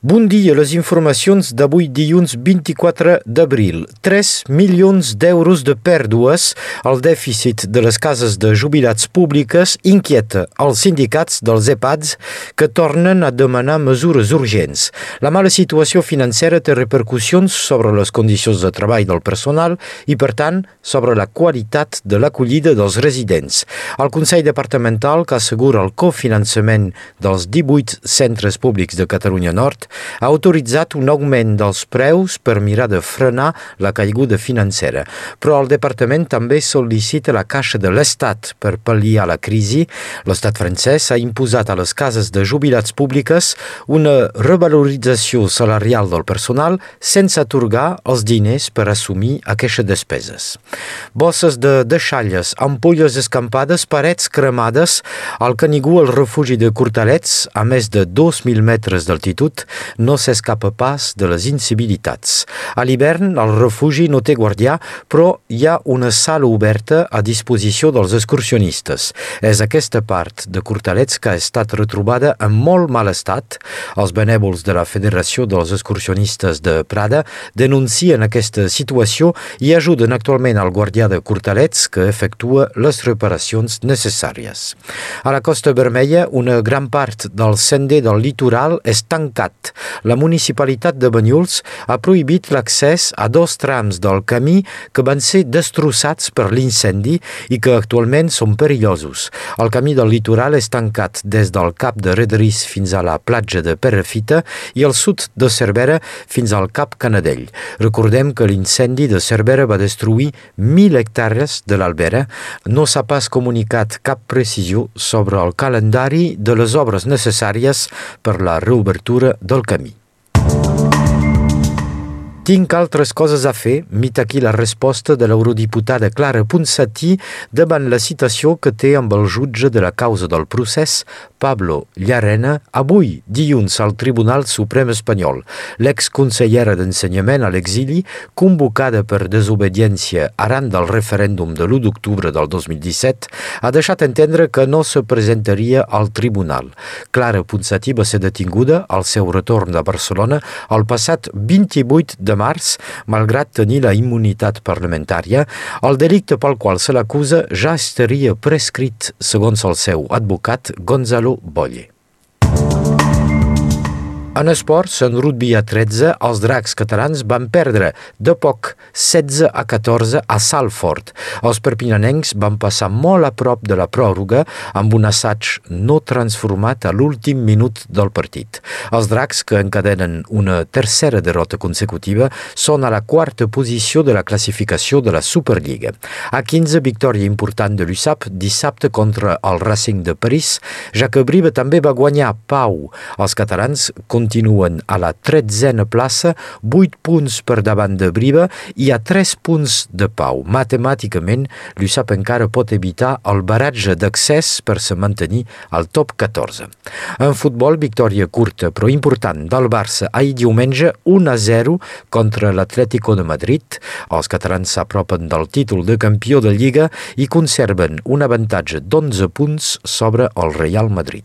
Bon dia, les informacions d'avui dilluns 24 d'abril. 3 milions d'euros de pèrdues. El dèficit de les cases de jubilats públiques inquieta els sindicats dels EPADs que tornen a demanar mesures urgents. La mala situació financera té repercussions sobre les condicions de treball del personal i, per tant, sobre la qualitat de l'acollida dels residents. El Consell Departamental, que assegura el cofinançament dels 18 centres públics de Catalunya Nord, ha autoritzat un augment dels preus per mirar de frenar la caiguda financera. Però el departament també sol·licita la Caixa de l'Estat per pal·liar la crisi. L'estat francès ha imposat a les cases de jubilats públiques una revalorització salarial del personal sense atorgar els diners per assumir aquestes despeses. Bosses de deixalles, ampolles escampades, parets cremades, al Canigú el refugi de Cortalets, a més de 2.000 metres d'altitud, no s'escapa pas de les incivilitats. A l'hivern, el refugi no té guardià, però hi ha una sala oberta a disposició dels excursionistes. És aquesta part de Cortalets que ha estat retrobada en molt mal estat. Els benèvols de la Federació dels Excursionistes de Prada denuncien aquesta situació i ajuden actualment al guardià de Cortalets que efectua les reparacions necessàries. A la Costa Vermella, una gran part del sender del litoral és tancat. La municipalitat de Banyuls ha prohibit l'accés a dos trams del camí que van ser destrossats per l'incendi i que actualment són perillosos. El camí del litoral és tancat des del cap de Redris fins a la platja de Perrefita i al sud de Cervera fins al cap Canadell. Recordem que l'incendi de Cervera va destruir 1.000 hectàrees de l'Albera. No s'ha pas comunicat cap precisió sobre el calendari de les obres necessàries per la reobertura del camí. Tinc altres coses a fer, mit aquí la resposta de l'eurodiputada Clara Ponsatí davant la citació que té amb el jutge de la causa del procés, Pablo Llarena, avui, dilluns, al Tribunal Suprem Espanyol. L'exconsellera d'Ensenyament a l'exili, convocada per desobediència arran del referèndum de l'1 d'octubre del 2017, ha deixat entendre que no se presentaria al tribunal. Clara Ponsatí va ser detinguda al seu retorn de Barcelona el passat 28 de març, malgrat tenir la immunitat parlamentària, el delicte pel qual se l'acusa ja estaria prescrit, segons el seu advocat Gonzalo Pablo En esports, en rugby a 13, els dracs catalans van perdre de poc 16 a 14 a Salford. Els perpinyanencs van passar molt a prop de la pròrroga amb un assaig no transformat a l'últim minut del partit. Els dracs, que encadenen una tercera derrota consecutiva, són a la quarta posició de la classificació de la Superliga. A 15, victòria important de l'USAP dissabte contra el Racing de París, ja que Brive també va guanyar Pau. Els catalans continuen continuen a la tretzena plaça, 8 punts per davant de Briva i a 3 punts de Pau. Matemàticament, l'USAP encara pot evitar el baratge d'accés per se mantenir al top 14. En futbol, victòria curta però important del Barça ahir diumenge 1-0 contra l'Atlético de Madrid. Els catalans s'apropen del títol de campió de Lliga i conserven un avantatge d'11 punts sobre el Real Madrid.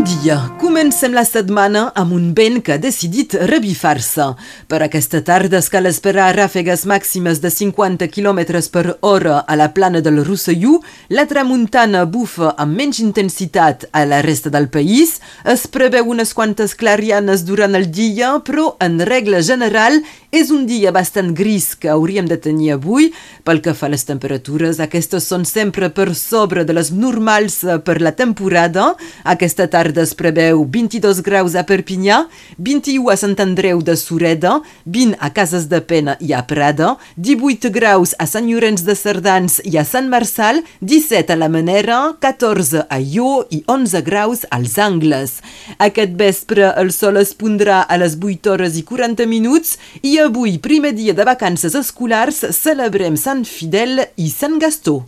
dia. Comencem la setmana amb un vent que ha decidit revifar-se. Per aquesta tarda es cal esperar ràfegues màximes de 50 km per hora a la plana del Rosselló. La tramuntana bufa amb menys intensitat a la resta del país. Es preveu unes quantes clarianes durant el dia, però en regla general és un dia bastant gris que hauríem de tenir avui. Pel que fa a les temperatures, aquestes són sempre per sobre de les normals per la temporada. Aquesta tarda es preveu 22 graus a Perpinyà, 21 a Sant Andreu de Sureda, 20 a Cases de Pena i a Prada, 18 graus a Sant Llorenç de Cerdans i a Sant Marçal, 17 a la Manera, 14 a Ió i 11 graus als Angles. Aquest vespre el sol es pondrà a les 8 hores i 40 minuts i avui, primer dia de vacances escolars, celebrem Sant Fidel i Sant Gastó.